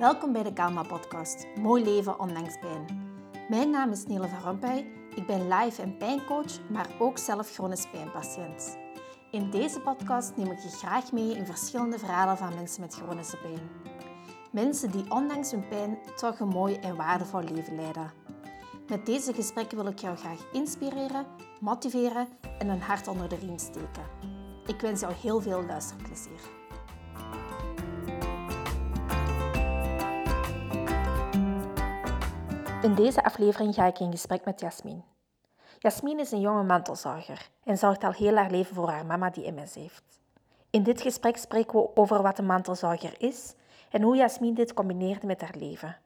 Welkom bij de Kalma Podcast, Mooi leven ondanks pijn. Mijn naam is Nele van Rompuy, ik ben live- en pijncoach, maar ook zelf chronisch pijnpatiënt. In deze podcast neem ik je graag mee in verschillende verhalen van mensen met chronische pijn. Mensen die ondanks hun pijn toch een mooi en waardevol leven leiden. Met deze gesprekken wil ik jou graag inspireren, motiveren en een hart onder de riem steken. Ik wens jou heel veel luisterplezier. In deze aflevering ga ik in gesprek met Jasmin. Jasmin is een jonge mantelzorger en zorgt al heel haar leven voor haar mama die MS heeft. In dit gesprek spreken we over wat een mantelzorger is en hoe Jasmin dit combineert met haar leven.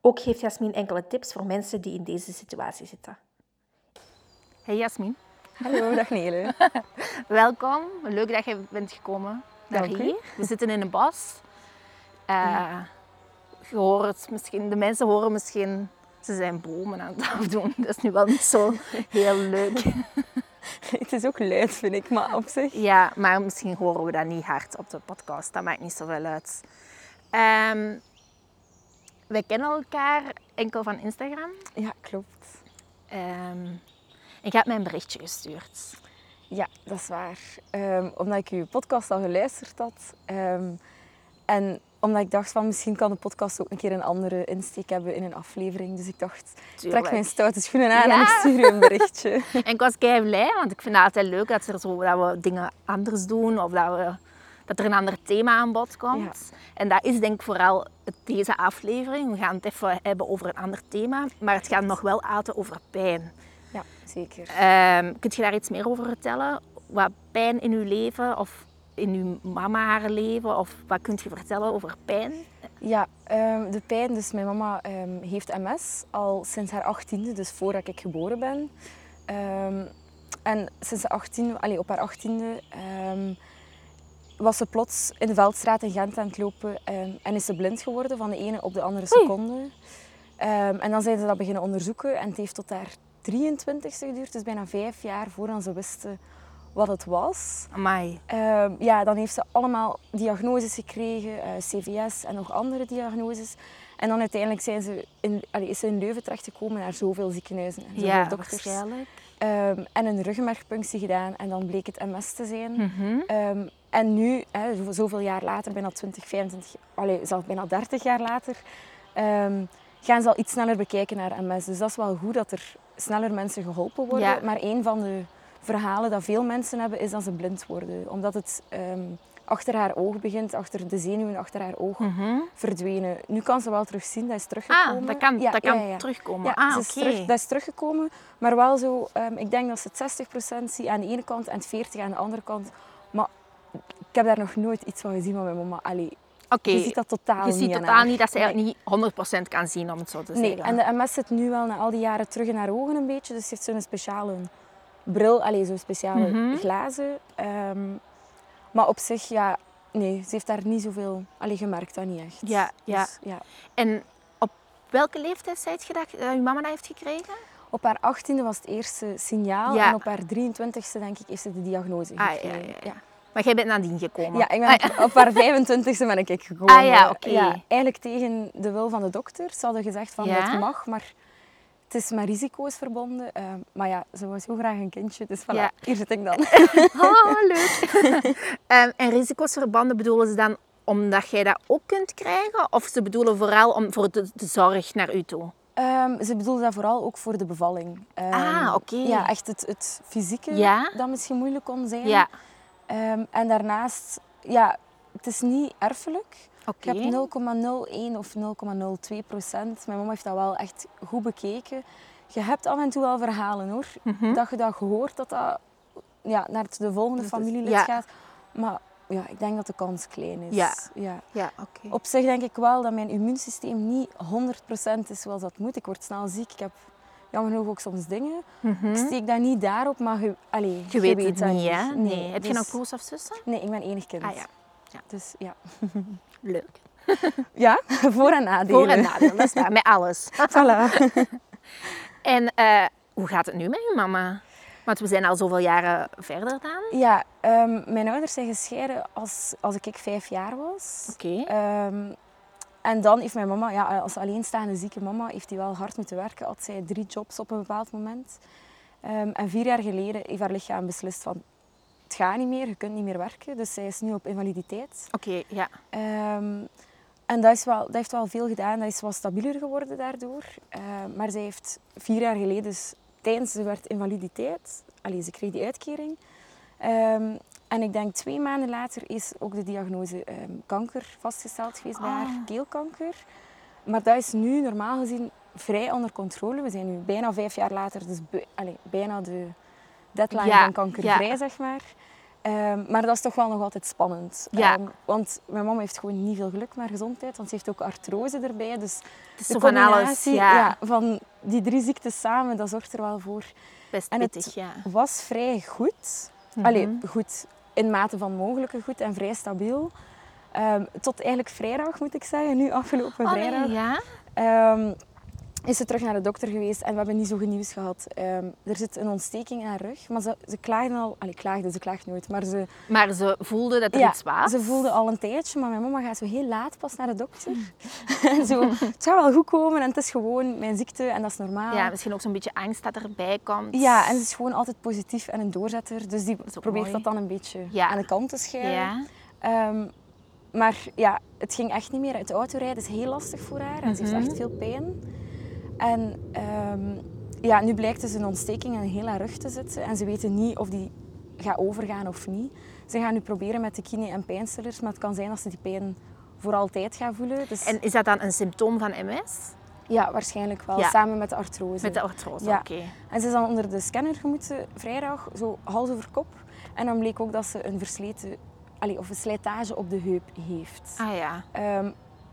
Ook geeft Jasmin enkele tips voor mensen die in deze situatie zitten. Hey Jasmin. Hallo, dag Nele. Welkom. Leuk dat je bent gekomen naar Dank hier. We zitten in een bos. Eh, je hoort misschien, de mensen horen misschien, ze zijn bomen aan het afdoen. Dat is nu wel niet zo heel leuk. Het is ook luid, vind ik, maar op zich. Ja, maar misschien horen we dat niet hard op de podcast. Dat maakt niet zoveel uit. Ehm wij kennen elkaar enkel van Instagram. Ja, klopt. Ehm en je hebt mij een berichtje gestuurd. Ja, dat is waar. Ehm, omdat ik uw podcast al geluisterd had. en omdat ik dacht van misschien kan de podcast ook een keer een andere insteek hebben in een aflevering. Dus ik dacht, Tuurlijk. trek mijn stoute schoenen aan en Ja. ik stuur een berichtje. En ik was kei blij, want ik vind het altijd leuk dat, er zo, dat we dingen anders doen of dat, we, dat er een ander thema aan bod komt. En dat is denk ik vooral deze aflevering. We gaan het even hebben over een ander thema, maar het gaat nog wel altijd over pijn. Ja, zeker. Ehm kun je daar iets meer over vertellen? Wat pijn in uw leven of in uw mama haar leven? Of wat kunt je vertellen over pijn? Ja, ehm, de pijn. Dus mijn mama ehm, heeft MS al sinds haar achttiende, dus voordat ik geboren ben. Ehm, en sinds de 18, allee, op haar achttiende was ze plots in de Veldstraat in Gent aan het lopen en is ze blind geworden van de ene op de andere seconde. En dan zijn ze dat beginnen onderzoeken en het heeft tot haar 23ste geduurd, dus bijna vijf jaar voordat ze wisten wat het was. Amai. Ehm, ja, dan heeft ze allemaal diagnoses gekregen, eh, CVS en nog andere diagnoses. En dan uiteindelijk zijn ze in, allee, is ze in Leuven terechtgekomen naar zoveel ziekenhuizen en zoveel Ja, dokters. waarschijnlijk. Ehm, en een ruggenmergpunctie gedaan en dan bleek het MS te zijn. Ehm, en nu, hè, zo- zoveel jaar later, bijna 20, 25, allee, zelfs bijna 30 jaar later, gaan ze al iets sneller bekijken naar MS. Dus dat is wel goed dat er sneller mensen geholpen worden. Ja. Maar een van de verhalen dat veel mensen hebben, is dat ze blind worden. Omdat het ehm, achter haar oog begint, achter de zenuwen achter haar oog Mhm. verdwenen. Nu kan ze wel terugzien, dat is teruggekomen. Ah, dat kan, Ja, dat kan ja, ja. terugkomen. Ah, oké. terug, dat is teruggekomen. Maar wel zo, ehm, ik denk dat ze het 60% zie aan de ene kant en het 40% aan de andere kant. Maar ik heb daar nog nooit iets van gezien van mijn mama. Allee, je ziet dat totaal je niet ziet aan totaal niet dat ze Nee. eigenlijk niet 100% kan zien, om het zo te Nee, zeggen. en de MS zit nu wel na al die jaren terug in haar ogen een beetje. Dus ze heeft zo'n speciale bril, allee, zo'n speciale Mhm. glazen. Ehm, maar op zich, ja, nee, ze heeft daar niet zoveel... Allee, gemerkt dat niet echt. Ja, ja. Dus, ja. En op welke leeftijd zei je dat dat je mama dat heeft gekregen? Op haar 18e was het eerste signaal Ja. en op haar 23e denk ik heeft ze de diagnose Ah, ja, gekregen. ja, ja. Maar jij bent nadien gekomen. Ja, ik ben Ah, op, op haar 25e ben ik gekomen. Ah, ja, oké. eigenlijk tegen de wil van de dokter. Ze hadden gezegd van het mag, maar het is met risico's verbonden. Eh, maar ja, ze wou zo graag een kindje, dus voilà, Ja. hier zit ik dan. Oh, leuk. en, en risico's verbonden bedoelen ze dan omdat jij dat ook kunt krijgen? Of ze bedoelen vooral om, voor de, de zorg naar u toe? Ehm, ze bedoelde dat vooral ook voor de bevalling. Ehm, Ah, oké. Ja, echt het, het fysieke Ja? dat misschien moeilijk kon zijn. Ja, Ehm, en daarnaast, ja, het is niet erfelijk. Ik heb 0,01 of 0,02 procent. Mijn mama heeft dat wel echt goed bekeken. Je hebt af en toe wel verhalen hoor. Mhm. Dat je dat gehoord dat dat ja, naar de volgende familielid ja. gaat. Maar ja, ik denk dat de kans klein is. Ja. Ja. Ja, oké. Op zich denk ik wel dat mijn immuunsysteem niet 100% is zoals dat moet. Ik word snel ziek. Ik heb jammer genoeg ook soms dingen. Mhm. Ik steek dat niet daarop, maar je, allee, Je weet het niet, hè? Nee. Nee, Heb je dus- nog broers of zussen? Nee, ik ben enig kind. Ah Ja. Dus ja. leuk. Ja, voor- en nadelen. Voor- en nadeel, dat is waar. Met alles. Voilà. En eh, hoe gaat het nu met je mama? Want we zijn al zoveel jaren verder dan. Ja, ehm, mijn ouders zijn gescheiden als, als ik vijf jaar was. Oké. Ehm, en dan heeft mijn mama, ja, als alleenstaande zieke mama, heeft hij wel hard moeten werken. Had zij drie jobs op een bepaald moment. Ehm, en vier jaar geleden heeft haar lichaam beslist van het gaat niet meer, je kunt niet meer werken. Dus zij is nu op invaliditeit. Oké, ja. Ehm, en dat, is wel, dat heeft wel veel gedaan. Dat is wat stabieler geworden daardoor. Ehm, maar zij heeft vier jaar geleden, dus tijdens ze werd invaliditeit, allee, ze kreeg die uitkering. Ehm, en ik denk twee maanden later is ook de diagnose kanker vastgesteld geweest bij haar, Ah. keelkanker. Maar dat is nu normaal gezien vrij onder controle. We zijn nu bijna vijf jaar later, dus allee, bijna de deadline Ja, van kankervrij, zeg maar. Ehm, maar dat is toch wel nog altijd spannend. Ja. Ehm, want mijn mama heeft gewoon niet veel geluk met gezondheid, want ze heeft ook artrose erbij. Dus Het de zo van alles. combinatie, Ja, van die drie ziektes samen, dat zorgt er wel voor. best En het- pittig, ja. was vrij goed. Mhm. Allee, goed, in mate van mogelijke goed en vrij stabiel. Ehm, tot eigenlijk vrijdag, moet ik zeggen, nu afgelopen vrijdag. ja? Is ze terug naar de dokter geweest en we hebben niet zo goed nieuws gehad. Ehm, er zit een ontsteking in haar rug, maar ze, ze klaagde al... Allee, klaagde, ze klaagt nooit, maar ze, Maar ze voelde dat er ja, iets was. ze voelde al een tijdje, maar mijn mama gaat zo heel laat pas naar de dokter. en zo, het gaat wel goed komen en het is gewoon mijn ziekte en dat is normaal. Ja, misschien ook zo'n beetje angst dat erbij komt. Ja, en ze is gewoon altijd positief en een doorzetter, dus die probeert mooi. dat dan een beetje Ja. aan de kant te schuiven. Ja. Ehm, maar ja, het ging echt niet meer. Het autorijden is heel lastig voor haar en ze heeft Mhm. echt veel pijn. En ehm, ja, nu blijkt dus een ontsteking in heel haar rug te zitten en ze weten niet of die gaat overgaan of niet. Ze gaan nu proberen met de kine en pijnstillers, maar het kan zijn dat ze die pijn voor altijd gaan voelen. Dus En is dat dan een symptoom van MS? ja, waarschijnlijk wel, Ja. samen met de artrose. Met de artrose, Ja. oké. En ze is dan onder de scanner gemoeten vrijdag, zo hals over kop. En dan bleek ook dat ze een versleten, allee, of een slijtage op de heup heeft. Ah ja. Ehm,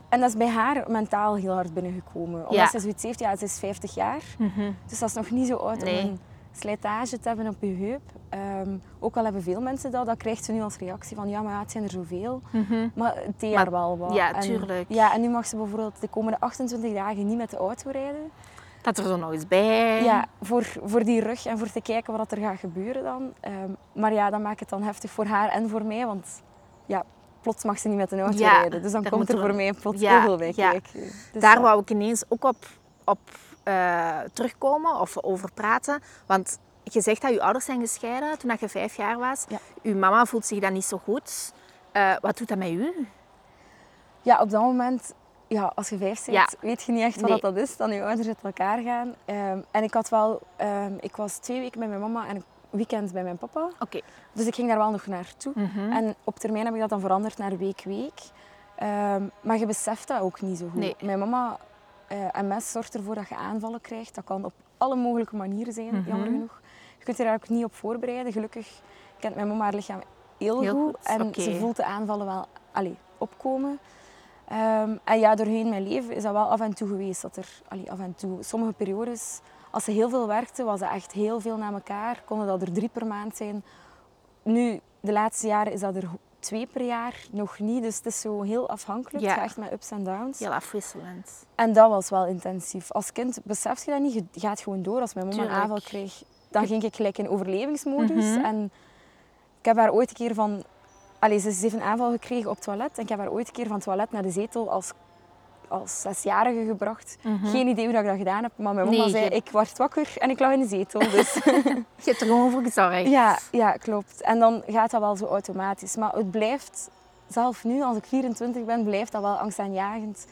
en dat is bij haar mentaal heel hard binnengekomen. Omdat Ja. ze zoiets heeft, ja, ze is 50 jaar. Mhm. Dus dat is nog niet zo oud Nee. om een slijtage te hebben op je heup. Ehm, ook al hebben veel mensen dat, dat krijgt ze nu als reactie van ja, maar ja, het zijn er zoveel. Mhm. Maar het deed haar wel wat. ja, En- tuurlijk. ja, en nu mag ze bijvoorbeeld de komende 28 dagen niet met de auto rijden. Dat er zo nog eens bij. Ja, voor, voor die rug en voor te kijken wat er gaat gebeuren dan. Ehm, maar ja, dat maakt het dan heftig voor haar en voor mij, want ja, plots mag ze niet met een auto Ja, rijden. Dus dan komt er voor mij plots Ja, heel veel bij ja. kijken. Dus Daar wou ik ineens ook op, op eh, terugkomen of over praten. Want je zegt dat je ouders zijn gescheiden toen dat je vijf jaar was. Ja. Uw mama voelt zich dan niet zo goed. Eh, wat doet dat met u? Ja, op dat moment, ja, als je vijf bent, Ja. weet je niet echt wat Nee. dat is, dan je ouders uit elkaar gaan. Ehm, en ik had wel, ehm, ik was twee weken bij mijn mama en weekend bij mijn papa. Oké. Dus ik ging daar wel nog naartoe. Mhm. En op termijn heb ik dat dan veranderd naar week-week. Ehm, maar je beseft dat ook niet zo goed. Nee. Mijn mama, eh, MS zorgt ervoor dat je aanvallen krijgt. Dat kan op alle mogelijke manieren zijn, Mhm. jammer genoeg. Je kunt je daar ook niet op voorbereiden. Gelukkig kent mijn mama haar lichaam heel, Heel goed. goed, En ze voelt de aanvallen wel allee, opkomen. Ehm, en ja, doorheen mijn leven is dat wel af en toe geweest. Dat er, allee, af en toe, sommige periodes, als ze heel veel werkte, was dat echt heel veel na elkaar. Konden dat er drie per maand zijn. Nu, de laatste jaren is dat er twee per jaar nog niet. Dus het is zo heel afhankelijk. Ja. Het gaat echt met ups en downs. Heel afwisselend. En dat was wel intensief. Als kind besef je dat niet. Je gaat gewoon door. Als mijn mama een aanval kreeg, dan ging ik gelijk in overlevingsmodus. Mhm. En ik heb haar ooit een keer van... Allee, ze heeft een aanval gekregen op het toilet. En ik heb haar ooit een keer van het toilet naar de zetel als, als zesjarige gebracht. Geen idee hoe dat ik dat gedaan heb. Maar mijn mama Mhm. Nee, zei, je- ik werd wakker en ik lag in de zetel. Dus Je hebt er gewoon voor gezorgd. ja, ja, klopt. En dan gaat dat wel zo automatisch. Maar het blijft, zelf nu als ik 24 ben, blijft dat wel angstaanjagend.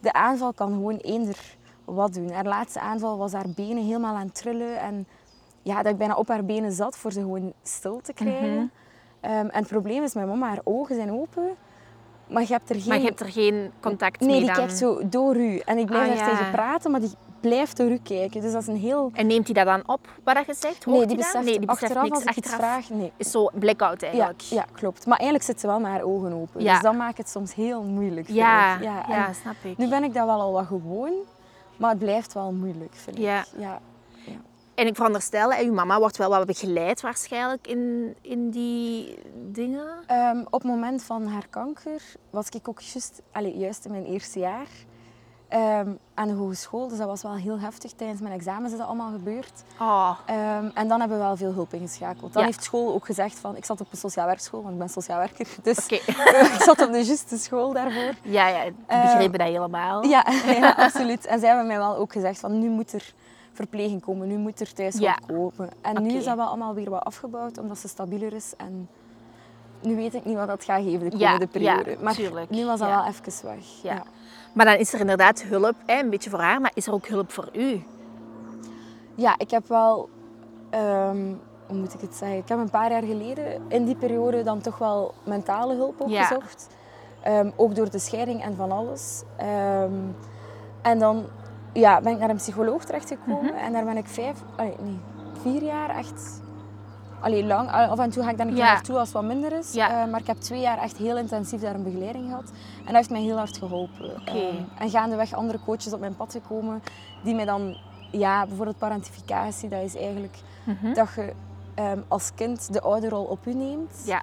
De aanval kan gewoon eender wat doen. Haar laatste aanval was haar benen helemaal aan het trillen. En ja, dat ik bijna op haar benen zat voor ze gewoon stil te krijgen. Mhm. Ehm, en het probleem is, mijn mama, haar ogen zijn open. Maar je hebt er geen... Maar je hebt er geen contact Nee, mee die dan. kijkt zo door u. En ik blijf Ah, daar ja. tegen praten, maar die blijft door u kijken. Dus dat is een heel... En neemt hij dat dan op, wat dat je zegt? Hoort Nee, die beseft nee, die beseft achteraf niks. als ik iets vraag, nee. is zo blackout Ja, eigenlijk. ja, klopt. Maar eigenlijk zit ze wel met haar ogen open. Ja. Dus dat maakt het soms heel moeilijk. ja, ik. ja, ja, snap ik. Nu ben ik dat wel al wat gewoon, maar het blijft wel moeilijk, vind Ja. ik. Ja. En ik veronderstel, uw mama wordt wel wat begeleid waarschijnlijk in, in die dingen. Ehm, op het moment van haar kanker was ik ook juist, juist in mijn eerste jaar. ehm, aan de hogeschool. Dus dat was wel heel heftig. Tijdens mijn examens is dat allemaal gebeurd. Oh, en dan hebben we wel veel hulp ingeschakeld. Dan Ja. heeft school ook gezegd van... Ik zat op een sociaal werkschool, want ik ben sociaal werker. Dus ik zat op de juiste school daarvoor. ja, ja, begrepen dat helemaal. Ja, ja, absoluut. En zij hebben mij wel ook gezegd van... Nu moet er verpleging komen, nu moet er thuis Ja. wat komen. En nu is dat wel allemaal weer wat afgebouwd, omdat ze stabieler is. En nu weet ik niet wat dat gaat geven de komende ja, periode. maar tuurlijk. nu was dat Ja. wel even weg. Ja. Ja. Maar dan is er inderdaad hulp, hè, een beetje voor haar, maar is er ook hulp voor u? Ja, ik heb wel, ehm, hoe moet ik het zeggen? Ik heb een paar jaar geleden in die periode dan toch wel mentale hulp Ja. opgezocht. Ehm, ook door de scheiding en van alles. Ehm, en dan ja, ben ik naar een psycholoog terechtgekomen Mhm. en daar ben ik vijf, allee, nee, vier jaar echt. Allee, lang. Af en toe ga ik daar een keer Ja. naartoe als het wat minder is. Ja. Eh, maar ik heb twee jaar echt heel intensief daar een begeleiding gehad. En dat heeft mij heel hard geholpen. Oké. Ehm, en gaandeweg andere coaches op mijn pad gekomen die mij dan, ja, bijvoorbeeld parentificatie, dat is eigenlijk Mhm. dat je ehm, als kind de ouderrol op u neemt. Ja.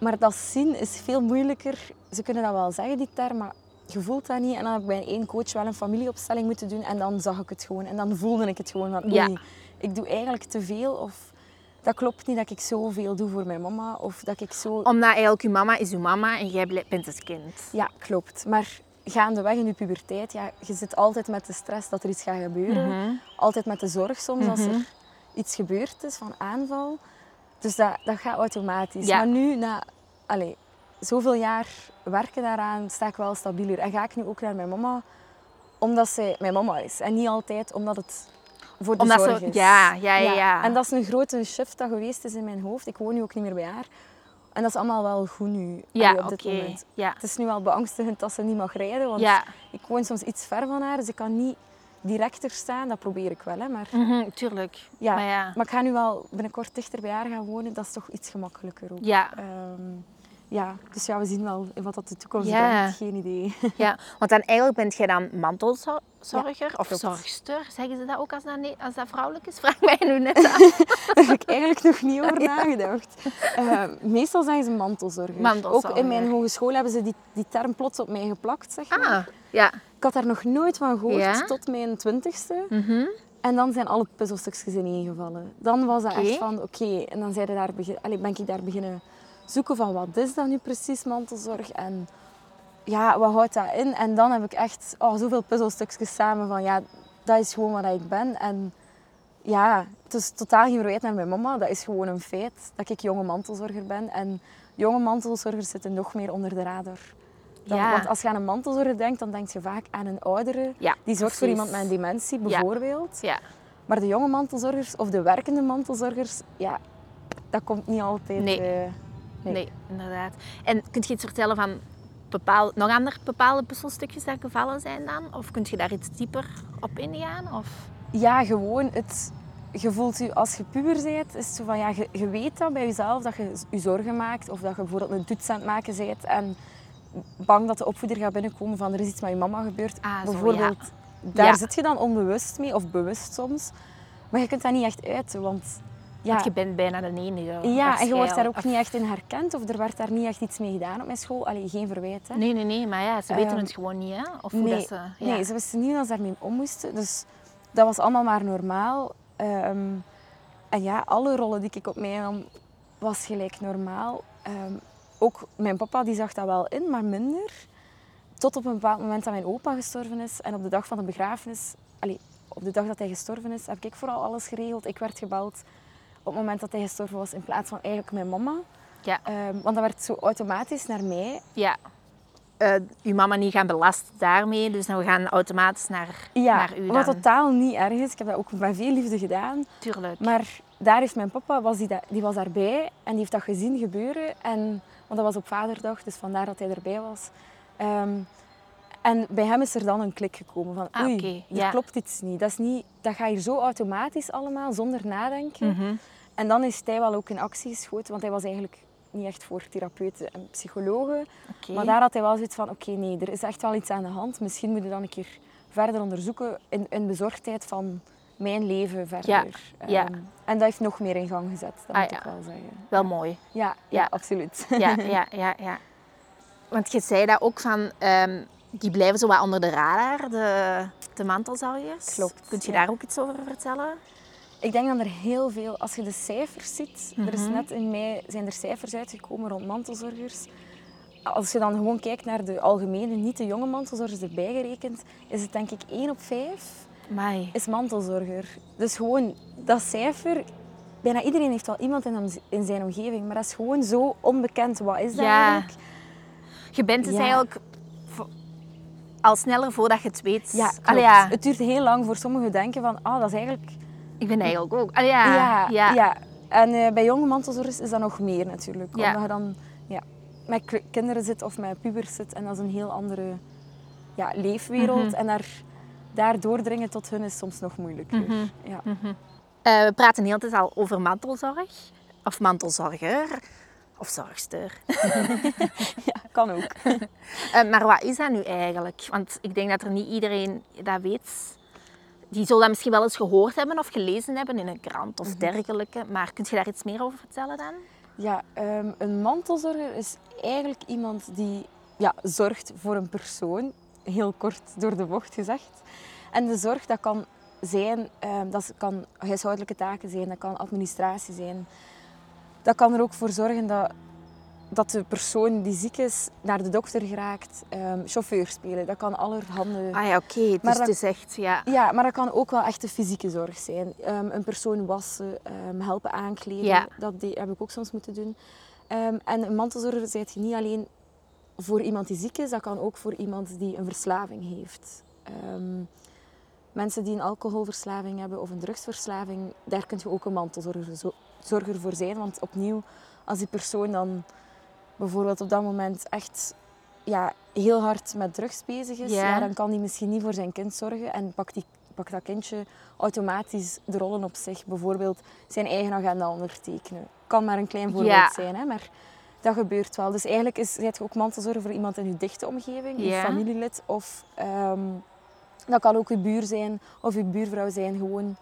Maar dat zien is veel moeilijker. Ze kunnen dat wel zeggen, die term, maar je voelt dat niet. En dan heb ik bij één coach wel een familieopstelling moeten doen en dan zag ik het gewoon. En dan voelde ik het gewoon van, Ja. oei, ik doe eigenlijk te veel of dat klopt niet dat ik zoveel doe voor mijn mama. Of dat ik zo... Omdat eigenlijk uw mama is uw mama en jij bent het kind. Ja, klopt. Maar gaandeweg in je puberteit, ja, je zit altijd met de stress dat er iets gaat gebeuren. Mhm. Altijd met de zorg soms als Mhm. er iets gebeurd is van aanval. Dus dat, dat gaat automatisch. Ja. Maar nu, na allez, zoveel jaar werken daaraan, sta ik wel stabieler. En ga ik nu ook naar mijn mama, omdat zij mijn mama is. En niet altijd omdat het voor de Omdat zorg is. ja, ja, ja, ja. En dat is een grote shift dat geweest is in mijn hoofd. Ik woon nu ook niet meer bij haar. En dat is allemaal wel goed nu, ja, allee, op dit moment. Ja. Het is nu wel beangstigend dat ze niet mag rijden, want Ja, ik woon soms iets ver van haar, dus ik kan niet directer staan. Dat probeer ik wel, hè. Maar, mhm, tuurlijk. ja, Maar ja. maar ik ga nu wel binnenkort dichter bij haar gaan wonen. Dat is toch iets gemakkelijker ook. Ja, Ehm, ja, dus ja, we zien wel wat dat de toekomst Ja. brengt. Geen idee. ja, want dan eigenlijk bent jij dan mantelzorger of klopt. zorgster. Zeggen ze dat ook als dat, als dat vrouwelijk is? Vraag mij nu net af. Daar heb ik eigenlijk nog niet over nagedacht. Ehm, meestal zijn ze mantelzorger. Mantelzorger. Ook in mijn hogeschool hebben ze die, die term plots op mij geplakt, zeg maar. Ah, ja. Ik had daar nog nooit van gehoord tot mijn twintigste. Mhm. En dan zijn alle puzzelstukjes ineengevallen. Dan was dat echt van, oké, en dan zijn daar begin, allee, ben ik daar beginnen zoeken van, wat is dat nu precies, mantelzorg? En ja, wat houdt dat in? En dan heb ik echt oh, zoveel puzzelstukjes samen van, ja, dat is gewoon wat ik ben. En ja, het is totaal geen verwijt naar mijn mama. Dat is gewoon een feit dat ik jonge mantelzorger ben. En jonge mantelzorgers zitten nog meer onder de radar. Dan, Ja. Want als je aan een mantelzorger denkt, dan denk je vaak aan een oudere. Ja, Die zorgt voor iemand met een dementie, bijvoorbeeld. Ja. Maar de jonge mantelzorgers of de werkende mantelzorgers, ja, dat komt niet altijd. Nee. eh, Nee. Nee. inderdaad. En kun je iets vertellen van bepaal, nog andere bepaalde puzzelstukjes die gevallen zijn dan? Of kun je daar iets dieper op ingaan? Of? ja, gewoon het. Je voelt je als je puber bent, is het zo van ja, je, je weet dat bij jezelf dat je je zorgen maakt of dat je bijvoorbeeld een toets aan het maken bent en bang dat de opvoeder gaat binnenkomen van er is iets met je mama gebeurd. Ah, zo, bijvoorbeeld, daar Ja. zit je dan onbewust mee of bewust soms, maar je kunt dat niet echt uiten, want ja, Want je bent bijna de enige. Ja, en je wordt daar ook niet echt in herkend of er werd daar niet echt iets mee gedaan op mijn school. Allee, geen verwijt, hè. Nee, nee, nee, maar ja, ze weten Ehm, het gewoon niet, hè? Of hoe nee, dat ze... Ja. Nee, ze wisten niet dat ze daarmee om moesten. Dus dat was allemaal maar normaal. Ehm, en ja, alle rollen die ik op mij nam, was gelijk normaal. Ehm, ook mijn papa die zag dat wel in, maar minder. Tot op een bepaald moment dat mijn opa gestorven is. En op de dag van de begrafenis, allee, op de dag dat hij gestorven is, heb ik vooral alles geregeld. Ik werd gebeld op het moment dat hij gestorven was, in plaats van eigenlijk mijn mama. Ja. Ehm, want dat werd zo automatisch naar mij. ja. Eh, uw mama niet gaan belasten daarmee, dus dan we gaan automatisch naar, Ja, naar u wat dan. totaal niet erg is. Ik heb dat ook met veel liefde gedaan. Tuurlijk. Maar daar heeft mijn papa, was die, die was daarbij en die heeft dat gezien gebeuren. En, want dat was op vaderdag, dus vandaar dat hij erbij was. Ehm, en bij hem is er dan een klik gekomen van Ah, oei, ja. klopt iets niet. Dat, is niet. dat gaat hier zo automatisch allemaal, zonder nadenken. Mhm. En dan is hij wel ook in actie geschoten, want hij was eigenlijk niet echt voor therapeuten en psychologen. Maar daar had hij wel zoiets van, oké, nee, er is echt wel iets aan de hand. Misschien moet je dan een keer verder onderzoeken in, in bezorgdheid van mijn leven verder. Ja, ja. Ehm, en dat heeft nog meer in gang gezet, dat Ah, moet ja. ik wel zeggen. Wel mooi. Ja, ja, Ja. absoluut. Ja, ja, ja, ja. Want je zei dat ook van... ehm, die blijven zo wat onder de radar, de, de mantelzorgers. Klopt, Kun je ja. daar ook iets over vertellen? Ik denk dat er heel veel, als je de cijfers ziet, er is Mhm. net in mei zijn er cijfers uitgekomen rond mantelzorgers. Als je dan gewoon kijkt naar de algemene, niet de jonge mantelzorgers erbij gerekend, is het denk ik 1 op 5 Mai. is mantelzorger. Dus gewoon dat cijfer, bijna iedereen heeft wel iemand in, om- in zijn omgeving, maar dat is gewoon zo onbekend. Wat is dat Ja. eigenlijk? Je bent dus Ja. eigenlijk al sneller voordat je het weet. Ja. Allee, ja. Het duurt heel lang voor sommigen denken van, ah, dat is eigenlijk... Ik ben eigenlijk ook. Allee, ja. Ja, ja. ja. En eh, bij jonge mantelzorgers is dat nog meer natuurlijk. Omdat je dan ja, met kinderen zit of met pubers zit en dat is een heel andere ja, leefwereld. Mhm. En daar, daar doordringen tot hun is soms nog moeilijker. Mhm. Ja. Eh, we praten de hele tijd al over mantelzorg. Of mantelzorger. Of zorgster. ja, kan ook. Eh, maar wat is dat nu eigenlijk? Want ik denk dat er niet iedereen dat weet. Die zal dat misschien wel eens gehoord hebben of gelezen hebben in een krant of dergelijke. Maar kun je daar iets meer over vertellen dan? Ja, ehm, een mantelzorger is eigenlijk iemand die ja, zorgt voor een persoon. Heel kort door de bocht gezegd. En de zorg, dat kan zijn, ehm, dat kan huishoudelijke taken zijn, dat kan administratie zijn. Dat kan er ook voor zorgen dat, dat de persoon die ziek is naar de dokter geraakt, ehm, chauffeur spelen. Dat kan allerhande... Ah ja, oké. Dus het dat- is echt, ja. Ja, maar dat kan ook wel echt de fysieke zorg zijn. Ehm, een persoon wassen, ehm, helpen aankleden, Ja. dat die- heb ik ook soms moeten doen. En een mantelzorger zijt je niet alleen voor iemand die ziek is, dat kan ook voor iemand die een verslaving heeft. Mensen die een alcoholverslaving hebben of een drugsverslaving, daar kun je ook een mantelzorger zo- zorger voor zijn. Want opnieuw, als die persoon dan bijvoorbeeld op dat moment echt ja, heel hard met drugs bezig is, Ja. ja. dan kan hij misschien niet voor zijn kind zorgen en pakt, die, pakt dat kindje automatisch de rollen op zich. Bijvoorbeeld zijn eigen agenda ondertekenen. Kan maar een klein voorbeeld Ja. zijn, hè, maar dat gebeurt wel. Dus eigenlijk is, zijt je ook mantelzorger voor iemand in je dichte omgeving, je Ja. familielid of ehm, dat kan ook je buur zijn of je buurvrouw zijn. Gewoon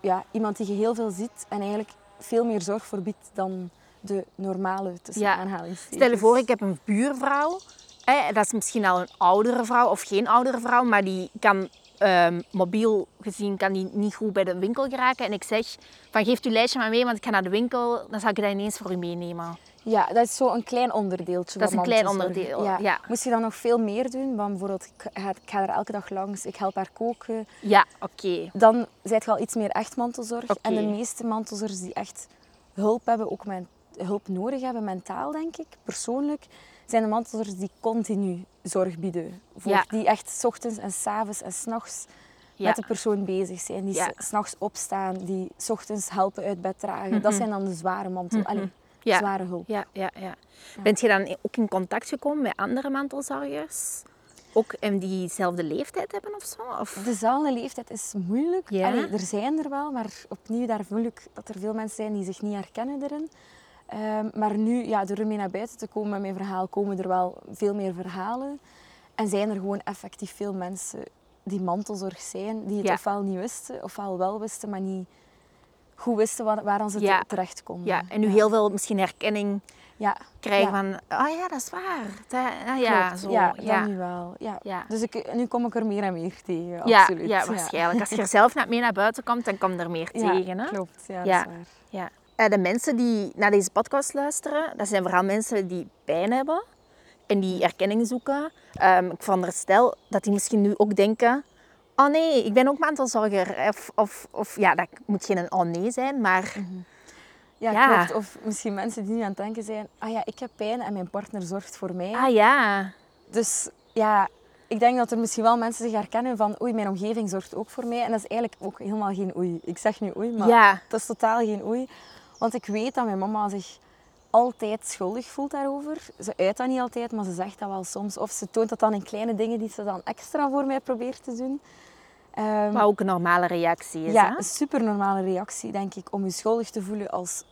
ja, iemand die je heel veel ziet en eigenlijk veel meer zorg voor biedt dan de normale tussen Ja. Stel je voor, ik heb een buurvrouw. Hè, dat is misschien al een oudere vrouw of geen oudere vrouw, maar die kan ehm, mobiel gezien kan die niet goed bij de winkel geraken. En ik zeg van geef uw lijstje maar mee, want ik ga naar de winkel, dan zal ik dat ineens voor u meenemen. Ja, dat is zo een klein onderdeeltje. Dat is een klein onderdeel, ja. Moest je dan nog veel meer doen? Want bijvoorbeeld, ik ga, ik ga er elke dag langs, ik help haar koken. Ja, oké. Dan zijt je al iets meer echt mantelzorg. En de meeste mantelzorgers die echt hulp hebben, ook men, hulp nodig hebben, mentaal denk ik, persoonlijk, zijn de mantelzorgers die continu zorg bieden. Voor Ja. Die echt 's ochtends en 's avonds en 's nachts Ja. met de persoon bezig zijn. Die s- 's nachts opstaan, die 's ochtends helpen uit bed dragen. Dat zijn dan de zware mantel, allee, Mhm. Ja. zware hulp. Ja, ja, ja. Bent je dan ook in contact gekomen met andere mantelzorgers? Ook in diezelfde leeftijd hebben of zo? Of? Dezelfde leeftijd is moeilijk. Ja. Allee, er zijn er wel, maar opnieuw daar voel ik dat er veel mensen zijn die zich niet herkennen erin. Ehm, maar nu, ja, door ermee naar buiten te komen met mijn verhaal, komen er wel veel meer verhalen. En zijn er gewoon effectief veel mensen die mantelzorg zijn, die het Ja. ofwel niet wisten, ofwel wel wisten, maar niet goed wisten waar, waar ze Ja. terecht konden. Ja, en nu heel veel misschien herkenning ja. krijgen van, ah ja, dat is waar. Dat, ah, ja, Klopt. zo. ja, ja. dat nu wel. Ja. Dus ik, nu kom ik er meer en meer tegen, Ja, absoluut. ja, waarschijnlijk. Als je er zelf net mee naar buiten komt, dan kom je er meer tegen. Hè? klopt. Ja, dat is waar. Ja. Eh, de mensen die naar deze podcast luisteren, dat zijn vooral mensen die pijn hebben en die erkenning zoeken. Ehm, ik veronderstel dat die misschien nu ook denken, oh nee, ik ben ook mantelzorger. Of, of, of ja, dat moet geen oh nee zijn, maar Ja, Ja. klopt. Of misschien mensen die nu aan het denken zijn, ah ja, ik heb pijn en mijn partner zorgt voor mij. ah ja, Dus ja, ik denk dat er misschien wel mensen zich herkennen van, oei, mijn omgeving zorgt ook voor mij. En dat is eigenlijk ook helemaal geen oei. Ik zeg nu oei, maar ja, dat is totaal geen oei. Want ik weet dat mijn mama zich altijd schuldig voelt daarover. Ze uit dat niet altijd, maar ze zegt dat wel soms. Of ze toont dat dan in kleine dingen die ze dan extra voor mij probeert te doen. Ehm, wat ook een normale reactie is. ja, hè? een super normale reactie, denk ik, om je schuldig te voelen als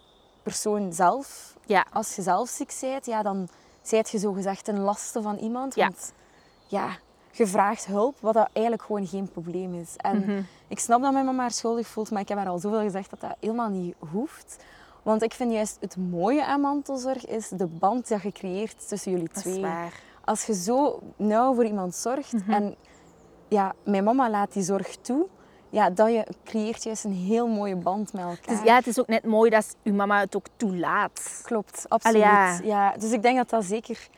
persoon zelf. Ja. Als je zelf ziek bent, ja, dan zijt je zogezegd een laste van iemand. Ja. Want ja, je vraagt hulp, wat dat eigenlijk gewoon geen probleem is. En Mhm. ik snap dat mijn mama haar schuldig voelt, maar ik heb haar al zoveel gezegd dat dat helemaal niet hoeft. Want ik vind juist het mooie aan mantelzorg is de band dat je creëert tussen jullie Dat is twee. waar. als je zo nauw voor iemand zorgt Mhm. en ja, mijn mama laat die zorg toe, ja, dat je creëert juist een heel mooie band met elkaar. Dus ja, het is ook net mooi dat uw mama het ook toelaat. Klopt, absoluut. ja. ja. dus ik denk dat dat zeker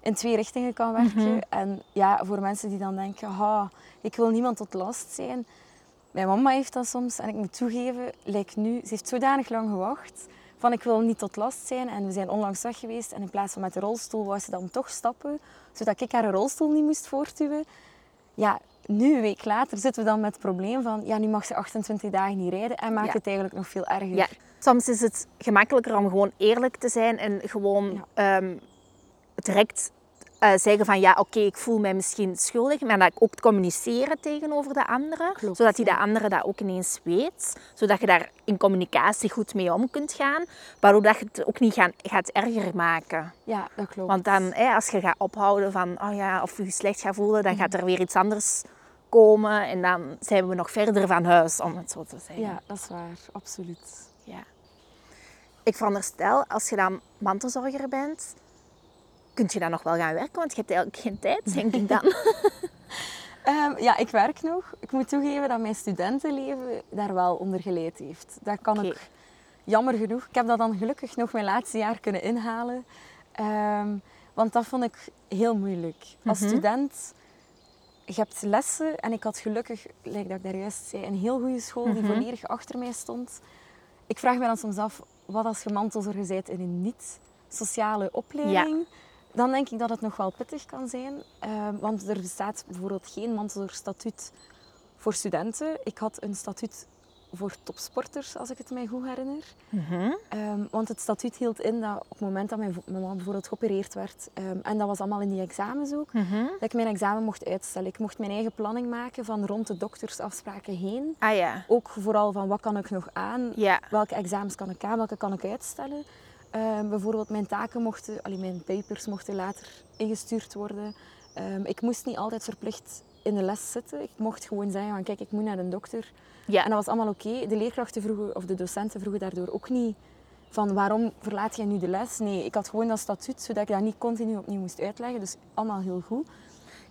in twee richtingen kan werken. Mhm. En ja, voor mensen die dan denken, ha, ik wil niemand tot last zijn. Mijn mama heeft dat soms, en ik moet toegeven, lijkt nu, ze heeft zodanig lang gewacht van ik wil niet tot last zijn. En we zijn onlangs weg geweest en in plaats van met de rolstoel wou ze dan toch stappen, zodat ik haar een rolstoel niet moest voortduwen. Ja, nu, een week later, zitten we dan met het probleem van, ja, nu mag ze 28 dagen niet rijden en maakt Ja. het eigenlijk nog veel erger. Ja, soms is het gemakkelijker om gewoon eerlijk te zijn en gewoon ehm, direct eh, zeggen van ja, oké, ik voel mij misschien schuldig, maar dat ook te communiceren tegenover de andere, Klopt, zodat die de andere dat ook ineens weet, zodat je daar in communicatie goed mee om kunt gaan, waardoor dat je het ook niet gaan, gaat erger maken. Ja, dat klopt. Want dan, hè, als je gaat ophouden van, oh ja, of je je slecht gaat voelen, dan gaat er weer iets anders komen en dan zijn we nog verder van huis, om het zo te zeggen. Ja, dat is waar, absoluut. Ja. Ik veronderstel, als je dan mantelzorger bent, kun je dan nog wel gaan werken, want je hebt eigenlijk geen tijd, denk ik dan. Ehm, ja, ik werk nog. Ik moet toegeven dat mijn studentenleven daar wel onder geleid heeft. Dat kan ik jammer genoeg. Ik heb dat dan gelukkig nog mijn laatste jaar kunnen inhalen. Ehm, want dat vond ik heel moeilijk. Als Mhm. student, je hebt lessen en ik had gelukkig, like dat ik daar juist zei, een heel goede school die Mhm. volledig achter mij stond. Ik vraag me dan soms af, wat als je mantelzorger bent in een niet-sociale opleiding? Dan denk ik dat het nog wel pittig kan zijn. Ehm, want er bestaat bijvoorbeeld geen mantelzorgstatuut voor studenten. Ik had een statuut voor topsporters, als ik het mij goed herinner. Mhm. Ehm, want het statuut hield in dat op het moment dat mijn, mijn mama bijvoorbeeld geopereerd werd, ehm, en dat was allemaal in die examens ook, Mhm. dat ik mijn examen mocht uitstellen. Ik mocht mijn eigen planning maken van rond de doktersafspraken heen. Ah ja. Ook vooral van wat kan ik nog aan, Ja. welke examens kan ik aan, welke kan ik uitstellen. Ehm, bijvoorbeeld mijn taken mochten, allee, mijn papers mochten later ingestuurd worden. Ik moest niet altijd verplicht in de les zitten. Ik mocht gewoon zeggen van kijk, ik moet naar de dokter. Ja. En dat was allemaal oké. De leerkrachten vroegen, of de docenten vroegen daardoor ook niet van waarom verlaat jij nu de les? Nee, ik had gewoon dat statuut, zodat ik dat niet continu opnieuw moest uitleggen. Dus allemaal heel goed.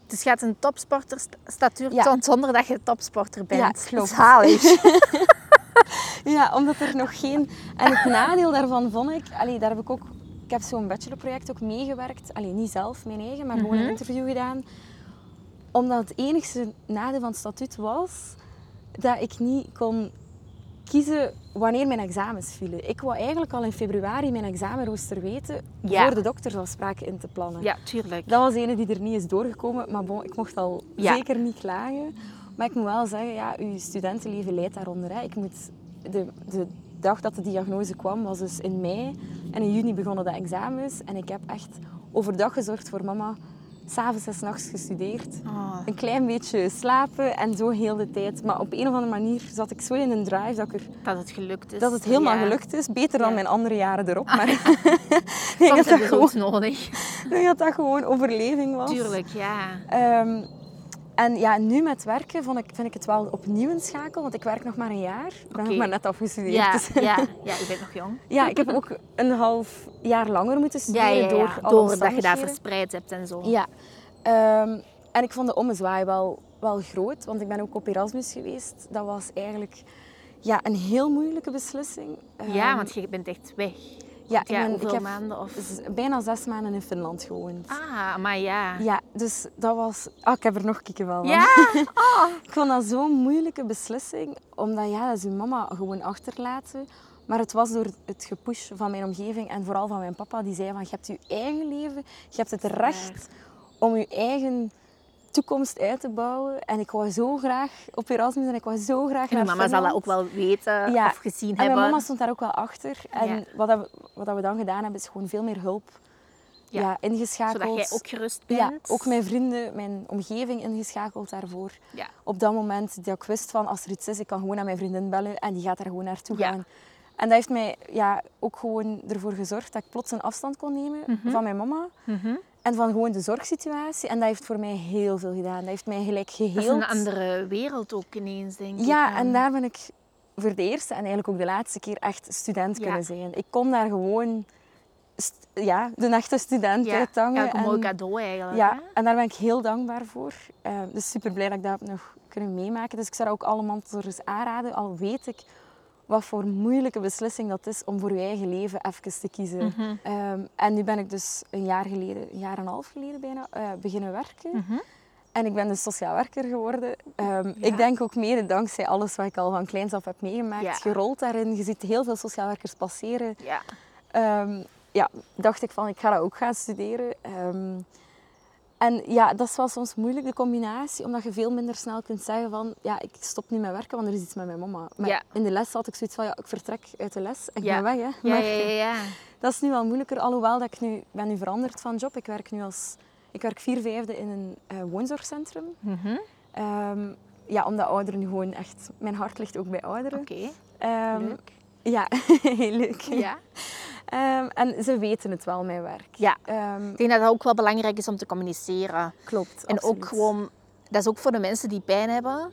Dus je had een topsporterstatuur Ja. toont zonder dat je topsporter bent. Ja, Dat klopt. is zalig. Ja, omdat er nog geen... En het nadeel daarvan vond ik... Allee, daar heb ik ook... Ik heb zo'n bachelorproject ook meegewerkt. Allee, niet zelf, mijn eigen, maar gewoon een interview gedaan. Omdat het enigste nadeel van het statuut was dat ik niet kon kiezen wanneer mijn examens vielen. Ik wou eigenlijk al in februari mijn examenrooster weten Ja. voor de doktersafspraken in te plannen. ja, tuurlijk. Dat was de ene die er niet is doorgekomen, maar bon, ik mocht al Ja. zeker niet klagen. Maar ik moet wel zeggen, ja, uw studentenleven leidt daaronder. Hè. Ik moet, de, de dag dat de diagnose kwam was dus in mei. En in juni begonnen de examens. En ik heb echt overdag gezorgd voor mama. S'avonds en s'nachts gestudeerd. Oh. Een klein beetje slapen en zo heel de tijd. Maar op een of andere manier zat ik zo in een drive dat, ik er, Dat het gelukt is. dat het helemaal Ja. gelukt is. Beter dan mijn andere jaren erop. Maar ik denk dat dat, gewoon, nodig. ik denk dat dat gewoon overleving was. Tuurlijk, ja. Ehm, en ja, nu met werken vond ik, vind ik het wel opnieuw een schakel, want ik werk nog maar een jaar. Ik ben Oké. nog maar net afgestudeerd. Ja, dus- ja, ja, je bent nog jong. ja, ik heb ook een half jaar langer moeten studeren ja, ja. door alle Doordat je dat omstandigheden. verspreid hebt en zo. Ja. Ehm, en ik vond de ommezwaai wel, wel groot, want ik ben ook op Erasmus geweest. Dat was eigenlijk ja, een heel moeilijke beslissing. Ja, Ehm, want je bent echt weg. Ja, Ja, ben- hoeveel ik heb maanden? Of... bijna zes maanden in Finland gewoond. Ah, maar ja. Ja, dus dat was... Ah, ik heb er nog kikken van. Ja? Oh. Ik vond dat zo'n moeilijke beslissing, omdat ja, dat is uw mama gewoon achterlaten. Maar het was door het gepush van mijn omgeving en vooral van mijn papa, die zei van je hebt je eigen leven, je hebt het recht om je eigen toekomst uit te bouwen. En ik wou zo graag op Erasmus en ik wou zo graag En naar mama zal dat ook wel weten Ja, of gezien En hebben. mijn mama stond daar ook wel achter. En Ja. wat, dat we, wat dat we dan gedaan hebben, is gewoon veel meer hulp Ja. ja. ingeschakeld. Zodat jij ook gerust bent. Ja, ook mijn vrienden, mijn omgeving ingeschakeld daarvoor. Ja. Op dat moment dat ik wist van als er iets is, ik kan gewoon aan mijn vriendin bellen en die gaat daar gewoon naartoe Ja. gaan. En dat heeft mij ja, ook gewoon ervoor gezorgd dat ik plots een afstand kon nemen van mijn mama. Mhm. En van gewoon de zorgsituatie. En dat heeft voor mij heel veel gedaan. Dat heeft mij gelijk Dat is geheeld. een andere wereld ook ineens, denk ik. Ja, en daar ben ik voor de eerste en eigenlijk ook de laatste keer echt student Ja. kunnen zijn. Ik kon daar gewoon ja, de echte student Ja, uithangen. ja, een mooi cadeau eigenlijk. Ja, hè? en daar ben ik heel dankbaar voor. Eh, dus super blij dat ik dat heb nog kunnen meemaken. Dus ik zou ook alle mantelzorgers aanraden, al weet ik wat voor moeilijke beslissing dat is om voor je eigen leven even te kiezen. Mhm. Ehm, en nu ben ik dus een jaar geleden, een jaar en een half geleden bijna, eh, beginnen werken. Mhm. En ik ben dus sociaal werker geworden. Ehm, Ja. Ik denk ook mede dankzij alles wat ik al van kleins af heb meegemaakt. Ja. Gerold daarin. Je ziet heel veel sociaal werkers passeren. Ja. Ehm, ja, dacht ik van, ik ga dat ook gaan studeren. En ja, dat is wel soms moeilijk, de combinatie, omdat je veel minder snel kunt zeggen van, ja, ik stop nu met werken, want er is iets met mijn mama. Maar Ja. in de les had ik zoiets van, ja, ik vertrek uit de les en ik Ja. ben weg. Hè. Ja, Maar ja, dat is nu wel moeilijker, alhoewel dat ik nu ben nu veranderd van job. Ik werk nu als, ik werk vier vijfde in een eh, woonzorgcentrum. Mhm. Ehm, ja, omdat ouderen nu gewoon echt, mijn hart ligt ook bij ouderen. Oké, Ehm, leuk. Ja, heel leuk. Ja. Ehm, en ze weten het wel, mijn werk. Ja. Ehm, Ik denk dat dat ook wel belangrijk is om te communiceren. klopt. En absoluut. ook gewoon, dat is ook voor de mensen die pijn hebben.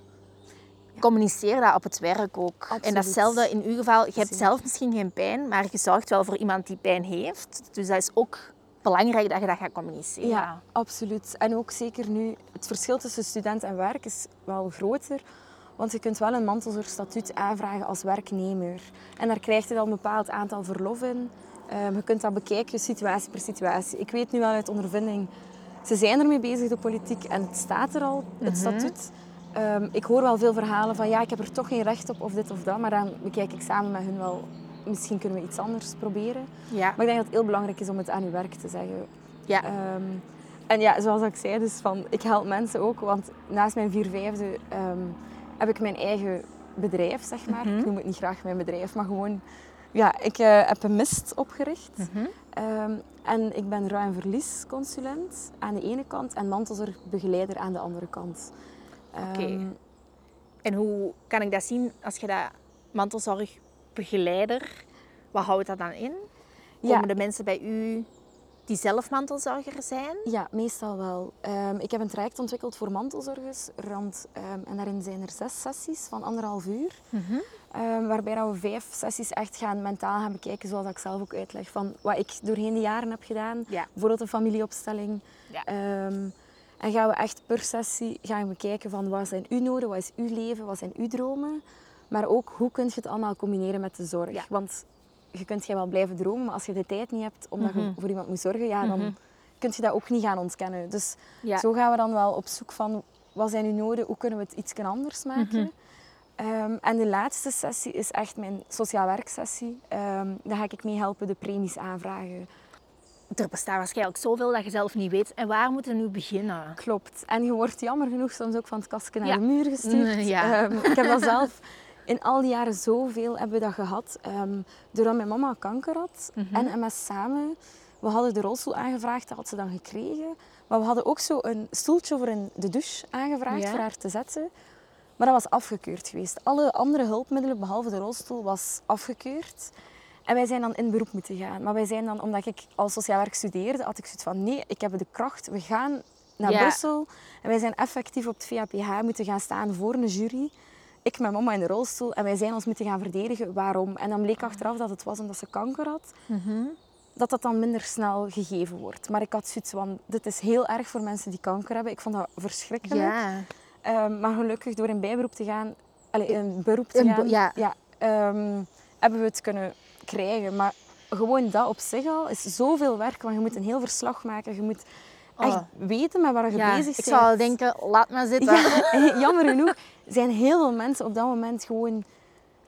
Communiceer dat op het werk ook. En Absoluut. datzelfde in uw geval, je hebt zelf misschien geen pijn, maar je zorgt wel voor iemand die pijn heeft. Dus dat is ook belangrijk dat je dat gaat communiceren. Ja, absoluut. En ook zeker nu, het verschil tussen student en werk is wel groter. Want je kunt wel een mantelzorgstatuut aanvragen als werknemer. En daar krijg je dan een bepaald aantal verlof in. Ehm, je kunt dat bekijken, situatie per situatie. Ik weet nu wel uit ondervinding, ze zijn ermee bezig, de politiek, en het staat er al, het statuut. Ehm, ik hoor wel veel verhalen van, ja, ik heb er toch geen recht op, of dit of dat. Maar dan bekijk ik samen met hun wel, misschien kunnen we iets anders proberen. Ja. Maar ik denk dat het heel belangrijk is om het aan uw werk te zeggen. Ja. Ehm, en ja, zoals ik zei, dus van, ik help mensen ook, want naast mijn vier vijfde ehm, heb ik mijn eigen bedrijf, zeg maar. Mhm. Ik noem het niet graag mijn bedrijf, maar gewoon... Ja, ik eh, heb een mist opgericht. Mhm. Ehm, en ik ben en verliesconsulent aan de ene kant en mantelzorgbegeleider aan de andere kant. Oké. Ehm, En hoe kan ik dat zien als je dat mantelzorgbegeleider, wat houdt dat dan in? Ja. Komen de mensen bij u die zelf mantelzorger zijn? Ja, meestal wel. Ehm, ik heb een traject ontwikkeld voor mantelzorgers. Rond, ehm, en daarin zijn er zes sessies van anderhalf uur. Ehm, waarbij we vijf sessies echt gaan mentaal gaan bekijken, zoals ik zelf ook uitleg. Van wat ik doorheen de jaren heb gedaan. Ja. Bijvoorbeeld een familieopstelling. Ja. En gaan we echt per sessie gaan bekijken van wat zijn uw noden, wat is uw leven, wat zijn uw dromen. Maar ook hoe kun je het allemaal combineren met de zorg. Ja. Want je kunt jij wel blijven dromen, maar als je de tijd niet hebt omdat Mhm. je voor iemand moet zorgen, ja, dan kun je dat ook niet gaan ontkennen. Dus Ja. zo gaan we dan wel op zoek van wat zijn uw noden, hoe kunnen we het iets anders maken. Mhm. Ehm, en de laatste sessie is echt mijn sociaal werksessie. Ehm daar ga ik mee helpen de premies aanvragen. Er bestaat waarschijnlijk zoveel dat je zelf niet weet. En waar moeten we nu beginnen? Klopt. En je wordt jammer genoeg soms ook van het kastje naar Ja. de muur gestuurd. Mm, ja. Ehm, ik heb dat zelf in al die jaren zoveel hebben we dat gehad. Ehm doordat mijn mama kanker had Mhm. en MS samen. We hadden de rolstoel aangevraagd, dat had ze dan gekregen. Maar we hadden ook zo een stoeltje voor in de douche aangevraagd Ja. voor haar te zetten. Maar dat was afgekeurd geweest. Alle andere hulpmiddelen, behalve de rolstoel, was afgekeurd. En wij zijn dan in beroep moeten gaan. Maar wij zijn dan, omdat ik als sociaal werk studeerde, had ik zoiets van nee, ik heb de kracht, we gaan naar Ja. Brussel. En wij zijn effectief op het VAPH moeten gaan staan voor een jury. Ik met mama in de rolstoel en wij zijn ons moeten gaan verdedigen. Waarom? En dan bleek achteraf dat het was omdat ze kanker had. Dat dat dan minder snel gegeven wordt. Maar ik had zoiets van, dit is heel erg voor mensen die kanker hebben. Ik vond dat verschrikkelijk. Ja. Ehm, maar gelukkig door in bijberoep te gaan, allee, in beroep te Een gaan, ja. ehm, hebben we het kunnen krijgen. Maar gewoon dat op zich al is zoveel werk, want je moet een heel verslag maken. Je moet echt Oh. weten met waar je Ja, bezig ik bent. zou denken, laat maar zitten. Ja, jammer genoeg zijn heel veel mensen op dat moment gewoon...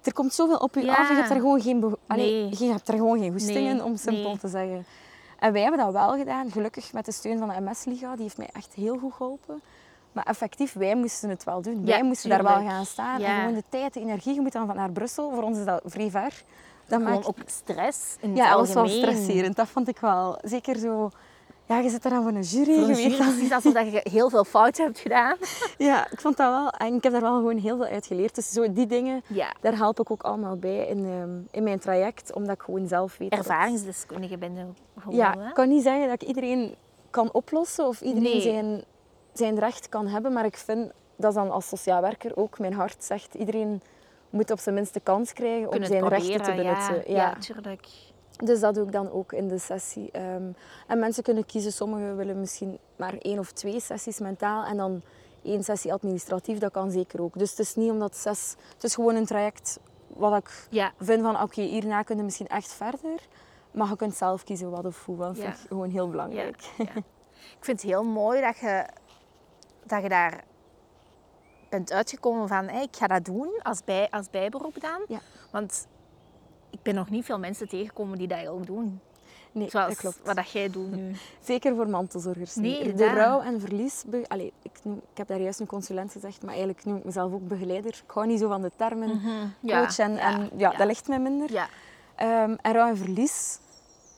Er komt zoveel op je Ja. af je hebt er gewoon geen, Allee, Nee. je hebt er gewoon geen goesting Nee, in, om simpel nee. te zeggen. En wij hebben dat wel gedaan, gelukkig met de steun van de MS-liga. Die heeft mij echt heel goed geholpen. Maar effectief, wij moesten het wel doen. Ja, wij moesten daar wel gaan staan. Ja. En gewoon de tijd, de energie. Je moet dan van naar Brussel. Voor ons is dat vrij ver. Dat Gewoon maakt... ook stress in Ja, het dat was wel algemeen. stresserend. Dat vond ik wel. Zeker zo... Ja, je zit er dan voor een jury. Voor je een weet jury het alsof dat je heel veel fouten hebt gedaan. Ja, ik vond dat wel. En ik heb daar wel gewoon heel veel uit geleerd. Dus zo die dingen, Ja. daar help ik ook allemaal bij in, ehm, in mijn traject. Omdat ik gewoon zelf weet... Ervaringsdeskundige ben je gewoon, Ja, hè? ik kan niet zeggen dat ik iedereen kan oplossen of iedereen Nee. zijn, zijn recht kan hebben. Maar ik vind dat is dan als sociaal werker ook mijn hart zegt. Iedereen moet op zijn minst de kans krijgen om zijn rechten te benutten. Ja, Ja. ja tuurlijk. Dus dat doe ik dan ook in de sessie. Ehm, en mensen kunnen kiezen, sommigen willen misschien maar één of twee sessies mentaal en dan één sessie administratief, dat kan zeker ook. Dus het is niet omdat zes, het is gewoon een traject wat ik Ja. vind van oké, hierna kun je misschien echt verder. Maar je kunt zelf kiezen wat of hoe, dat Ja. vind ik gewoon heel belangrijk. Ja. Ik vind het heel mooi dat je, dat je daar bent uitgekomen van hey, ik ga dat doen als, bij, als bijberoep dan. Want ben nog niet veel mensen tegengekomen die dat ook doen. Nee, Zoals dat klopt. wat dat jij doet nu. Zeker voor mantelzorgers. niet. Nee, de rouw- en verlies... Allee, ik, noem, ik heb daar juist een consulent gezegd, maar eigenlijk noem ik mezelf ook begeleider. Ik hou niet zo van de termen coach en, en ja, dat ligt mij minder. Ja. Ehm, en rouw- en verlies...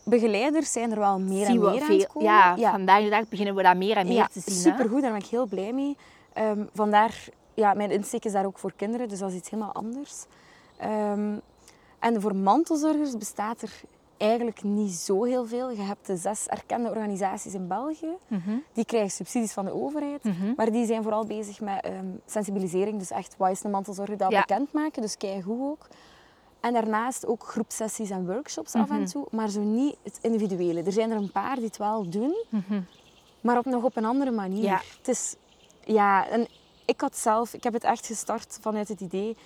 Begeleiders zijn er wel meer en meer aan veel, het komen. ja, vandaag de dag beginnen we dat meer en meer te zien. supergoed, daar ben ik heel blij mee. Ehm, vandaar, ja, mijn insteek is daar ook voor kinderen, dus dat is iets helemaal anders. Ehm, en voor mantelzorgers bestaat er eigenlijk niet zo heel veel. Je hebt de zes erkende organisaties in België. Mhm. Die krijgen subsidies van de overheid. Mhm. Maar die zijn vooral bezig met ehm, sensibilisering. Dus echt, wat is een mantelzorger, dat Ja. bekendmaken. Dus kijk hoe ook. En daarnaast ook groepsessies en workshops af en Mhm. toe. Maar zo niet het individuele. Er zijn er een paar die het wel doen. Maar op, nog op een andere manier. Ja. Het is, ja, en ik had zelf, ik heb het echt gestart vanuit het idee,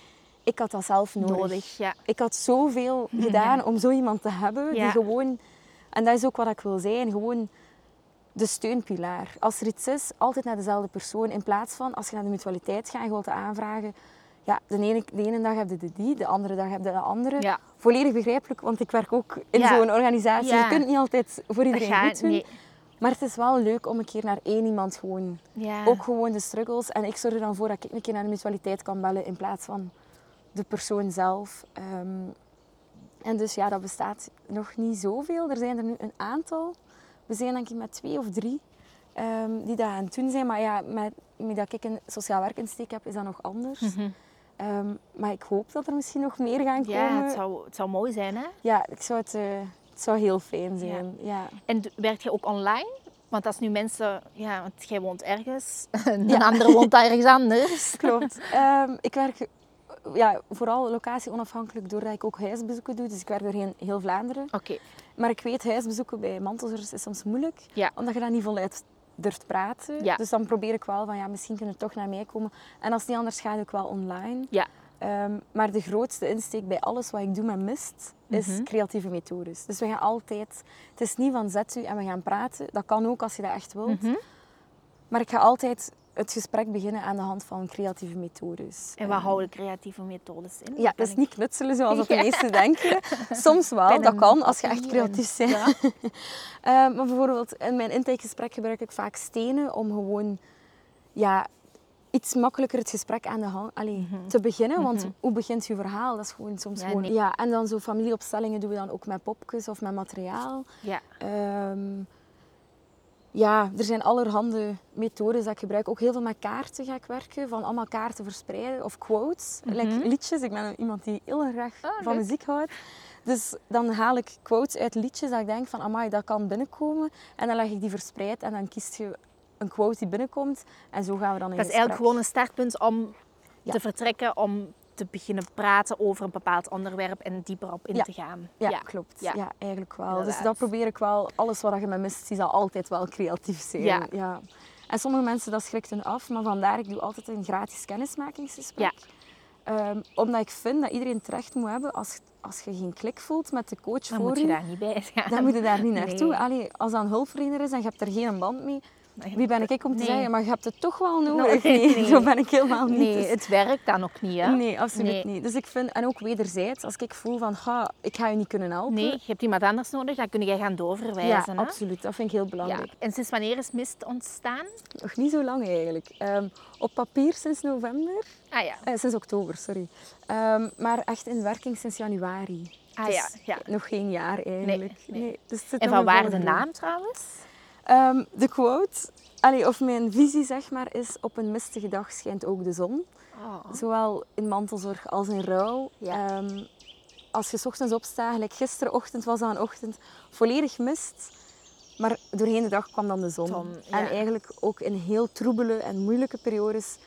ik had dat zelf nodig. Nodig, ja. Ik had zoveel gedaan om zo iemand te hebben, die gewoon, en dat is ook wat ik wil zijn, gewoon de steunpilaar. Als er iets is, altijd naar dezelfde persoon. In plaats van, als je naar de mutualiteit gaat en je wilt het aanvragen, ja, de ene, de ene dag heb je de die, de andere dag heb je de andere. Ja. Volledig begrijpelijk, want ik werk ook in Ja. zo'n organisatie. Ja. Je kunt niet altijd voor iedereen goed doen. Maar het is wel leuk om een keer naar één iemand gewoon... Ja. Ook gewoon de struggles. En ik zorg er dan voor dat ik een keer naar de mutualiteit kan bellen in plaats van de persoon zelf. Ehm, en dus ja, dat bestaat nog niet zoveel. Er zijn er nu een aantal. We zijn denk ik met twee of drie ehm, die dat aan het doen zijn. Maar ja, met, met dat ik een sociaal werkinsteek heb, is dat nog anders. Mhm. Ehm, maar ik hoop dat er misschien nog meer gaan komen. Ja, het zou, het zou mooi zijn, hè? Ja, ik zou het, eh, het zou heel fijn zijn. Ja. En werk je ook online? Want als nu mensen... Ja, want jij woont ergens. Een Ja. andere woont ergens anders. Klopt. Ik werk ja, vooral locatie onafhankelijk doordat ik ook huisbezoeken doe. Dus ik werk doorheen heel Vlaanderen. Oké. Maar ik weet, huisbezoeken bij mantelzorgers is soms moeilijk. Ja. Omdat je daar niet voluit durft praten. Ja. Dus dan probeer ik wel van, ja, misschien kunnen toch naar mij komen. En als niet anders ga ik wel online. Ja. Ehm, maar de grootste insteek bij alles wat ik doe met mist, is Mhm. creatieve methodes. Dus we gaan altijd... Het is niet van zet u en we gaan praten. Dat kan ook als je dat echt wilt. Mhm. Maar ik ga altijd het gesprek beginnen aan de hand van creatieve methodes. En wat Ehm, houden creatieve methodes in? ja, dat is ik- niet knutselen zoals dat de Ja. meesten denken. Soms wel, dat kan als je echt creatief bent. Ja. Eh, maar bijvoorbeeld in mijn intakegesprek gebruik ik vaak stenen om gewoon ja, iets makkelijker het gesprek aan de hand allee, te beginnen. Want hoe begint je verhaal? Dat is gewoon soms Mhm. Ja, gewoon... nee. Ja, en dan zo familieopstellingen doen we dan ook met popjes of met materiaal. Ja. Ehm, ja, er zijn allerhande methodes dat ik gebruik. Ook heel veel met kaarten ga ik werken, van allemaal kaarten verspreiden of quotes, like liedjes. Ik ben iemand die heel graag. Ah, van leuk. muziek houdt. Dus dan haal ik quotes uit liedjes dat ik denk van, amai, dat kan binnenkomen. En dan leg ik die verspreid en dan kiest je een quote die binnenkomt. En zo gaan we dan in Dat is gesprek. eigenlijk gewoon een startpunt om Ja. te vertrekken, om te beginnen praten over een bepaald onderwerp en dieper op in Ja. te gaan. Ja, klopt. Ja. Ja. eigenlijk wel. Dus dat probeer ik wel. Alles wat je met mist, die zal altijd wel creatief zijn. Ja. En sommige mensen, dat schrikt hun af. Maar vandaar, ik doe altijd een gratis kennismakingsgesprek. Ehm, omdat ik vind dat iedereen terecht moet hebben, als, als je geen klik voelt met de coach Dan voor moet je je, daar niet bij gaan. dan moet je daar niet naartoe. Nee. Allee, als dat een hulpverlener is en je hebt er geen band mee, wie ben ik om te Nee. zeggen, maar je hebt het toch wel nodig? Nee, nee. zo ben ik helemaal niet. Nee, Dus- het werkt dan ook niet, hè? Nee, absoluut Nee. niet. Dus ik vind, en ook wederzijds, als ik voel van, ga, ik ga je niet kunnen helpen. Nee, je hebt iemand anders nodig, dan kun je gaan ja, doorverwijzen. hè? absoluut. Dat vind ik heel Ja. belangrijk. En sinds wanneer is mist ontstaan? Nog niet zo lang eigenlijk. Ehm, op papier sinds november, Ah ja. eh, sinds oktober, sorry. Ehm, maar echt in werking sinds januari. Ah Dus ja, ja. Nog geen jaar eigenlijk. nee. dus het zit En van waar de naam trouwens? Ehm, de quote, allee, of mijn visie zeg maar, is op een mistige dag schijnt ook de zon. Oh. Zowel in mantelzorg als in rouw. Ja. Ehm, als je 's ochtends opstaat, gelijk gisterenochtend was dat een ochtend, volledig mist. Maar doorheen de dag kwam dan de zon. En eigenlijk ook in heel troebele en moeilijke periodes,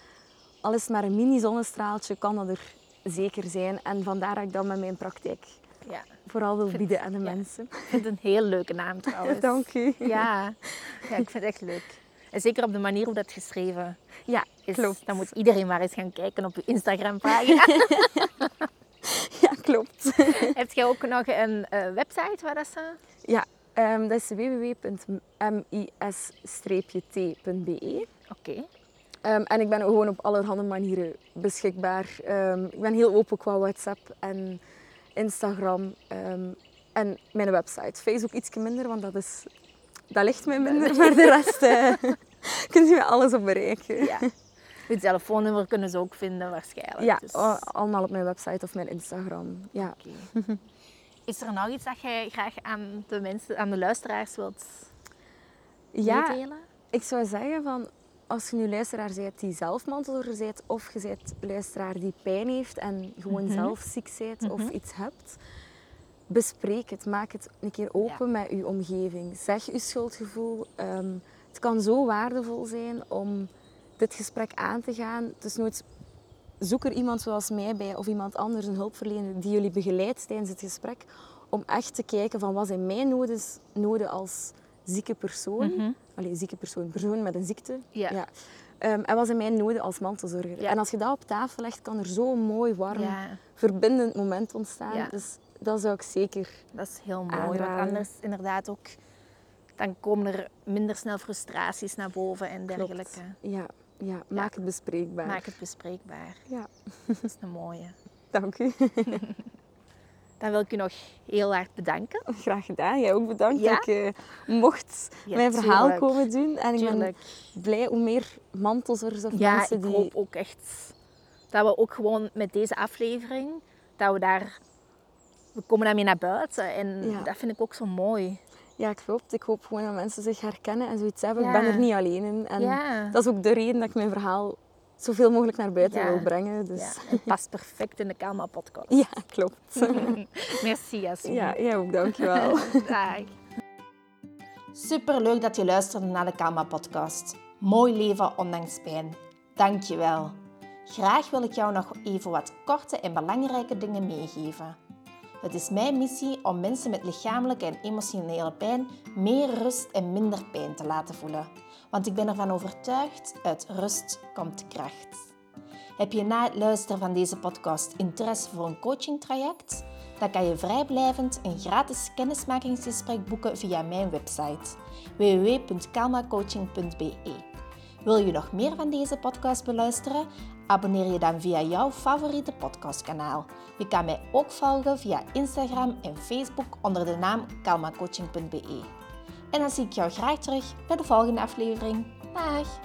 al is maar een mini-zonnestraaltje, kan dat er zeker zijn. En vandaar dat ik dat met mijn praktijk Ja. vooral wil bieden aan de ja. mensen. Ik vind het een heel leuke naam trouwens. Dank u. Ja. ja, ik vind het echt leuk. En zeker op de manier hoe dat geschreven Ja, is. klopt. Dan moet iedereen maar eens gaan kijken op je Instagram-pagina. Ja, klopt. Heb jij ook nog een eh, website waar dat ze... Ja, ehm, dat is www.mis-t.be. Oké. Ehm, en ik ben gewoon op allerhande manieren beschikbaar. Ehm, ik ben heel open qua WhatsApp en Instagram ehm, en mijn website. Facebook iets minder, want dat, is, dat ligt mij minder. Maar de rest eh kunt u alles op bereiken. Ja. Je telefoonnummer kunnen ze ook vinden waarschijnlijk. Ja, Dus- allemaal op mijn website of mijn Instagram. Ja. Is er nog iets dat jij graag aan de mensen, aan de luisteraars wilt ja, meedelen? ik zou zeggen van als je nu luisteraar bent die zelf mantelzorger bent of je bent luisteraar die pijn heeft en gewoon Mhm. zelf ziek bent of Mhm. iets hebt, bespreek het. Maak het een keer open met je omgeving. Zeg je schuldgevoel. Ehm, het kan zo waardevol zijn om dit gesprek aan te gaan. Dus nooit zoek er iemand zoals mij bij of iemand anders, een hulpverlener, die jullie begeleidt tijdens het gesprek. Om echt te kijken van wat zijn mijn noden, noden als zieke persoon. Mhm. Allee, zieke persoon, persoon met een ziekte. Ja. Ehm, en wat zijn mijn noden als mantelzorger? Ja. En als je dat op tafel legt, kan er zo'n mooi, warm, Ja, verbindend moment ontstaan. Ja. Dus dat zou ik zeker... dat is heel mooi. Aanraden. Want anders inderdaad ook... Dan komen er minder snel frustraties naar boven en Klopt. dergelijke. Ja, ja, maak het bespreekbaar. Maak het bespreekbaar. Ja, Dat is een mooie. dank u. Dan wil ik u nog heel hard bedanken. Graag gedaan. Jij ook bedankt Ja? dat ik eh, mocht Ja, mijn verhaal tuurlijk. komen doen. En ik ben blij hoe meer mantelzorgers of Ja, mensen ik die... hoop ook echt dat we ook gewoon met deze aflevering, dat we daar... We komen daarmee naar buiten en dat vind ik ook zo mooi. Ja, klopt. Ik hoop gewoon dat mensen zich herkennen en zoiets hebben. Ik ben er niet alleen in. En ja. dat is ook de reden dat ik mijn verhaal zoveel mogelijk naar buiten Ja. wil brengen. Dus ja, het past perfect in de Kalma podcast. ja, klopt. Merci, Jasmin. ja, jij ook, dankjewel. Dag. Super leuk dat je luisterde naar de Kalma podcast. Mooi leven ondanks pijn. Dank je wel. Graag wil ik jou nog even wat korte en belangrijke dingen meegeven. Het is mijn missie om mensen met lichamelijke en emotionele pijn meer rust en minder pijn te laten voelen. Want ik ben ervan overtuigd, uit rust komt kracht. Heb je na het luisteren van deze podcast interesse voor een coachingtraject? Dan kan je vrijblijvend een gratis kennismakingsgesprek boeken via mijn website www.kalmacoaching.be. Wil je nog meer van deze podcast beluisteren? Abonneer je dan via jouw favoriete podcastkanaal. Je kan mij ook volgen via Instagram en Facebook onder de naam kalmacoaching.be. En dan zie ik jou graag terug bij de volgende aflevering. Dag!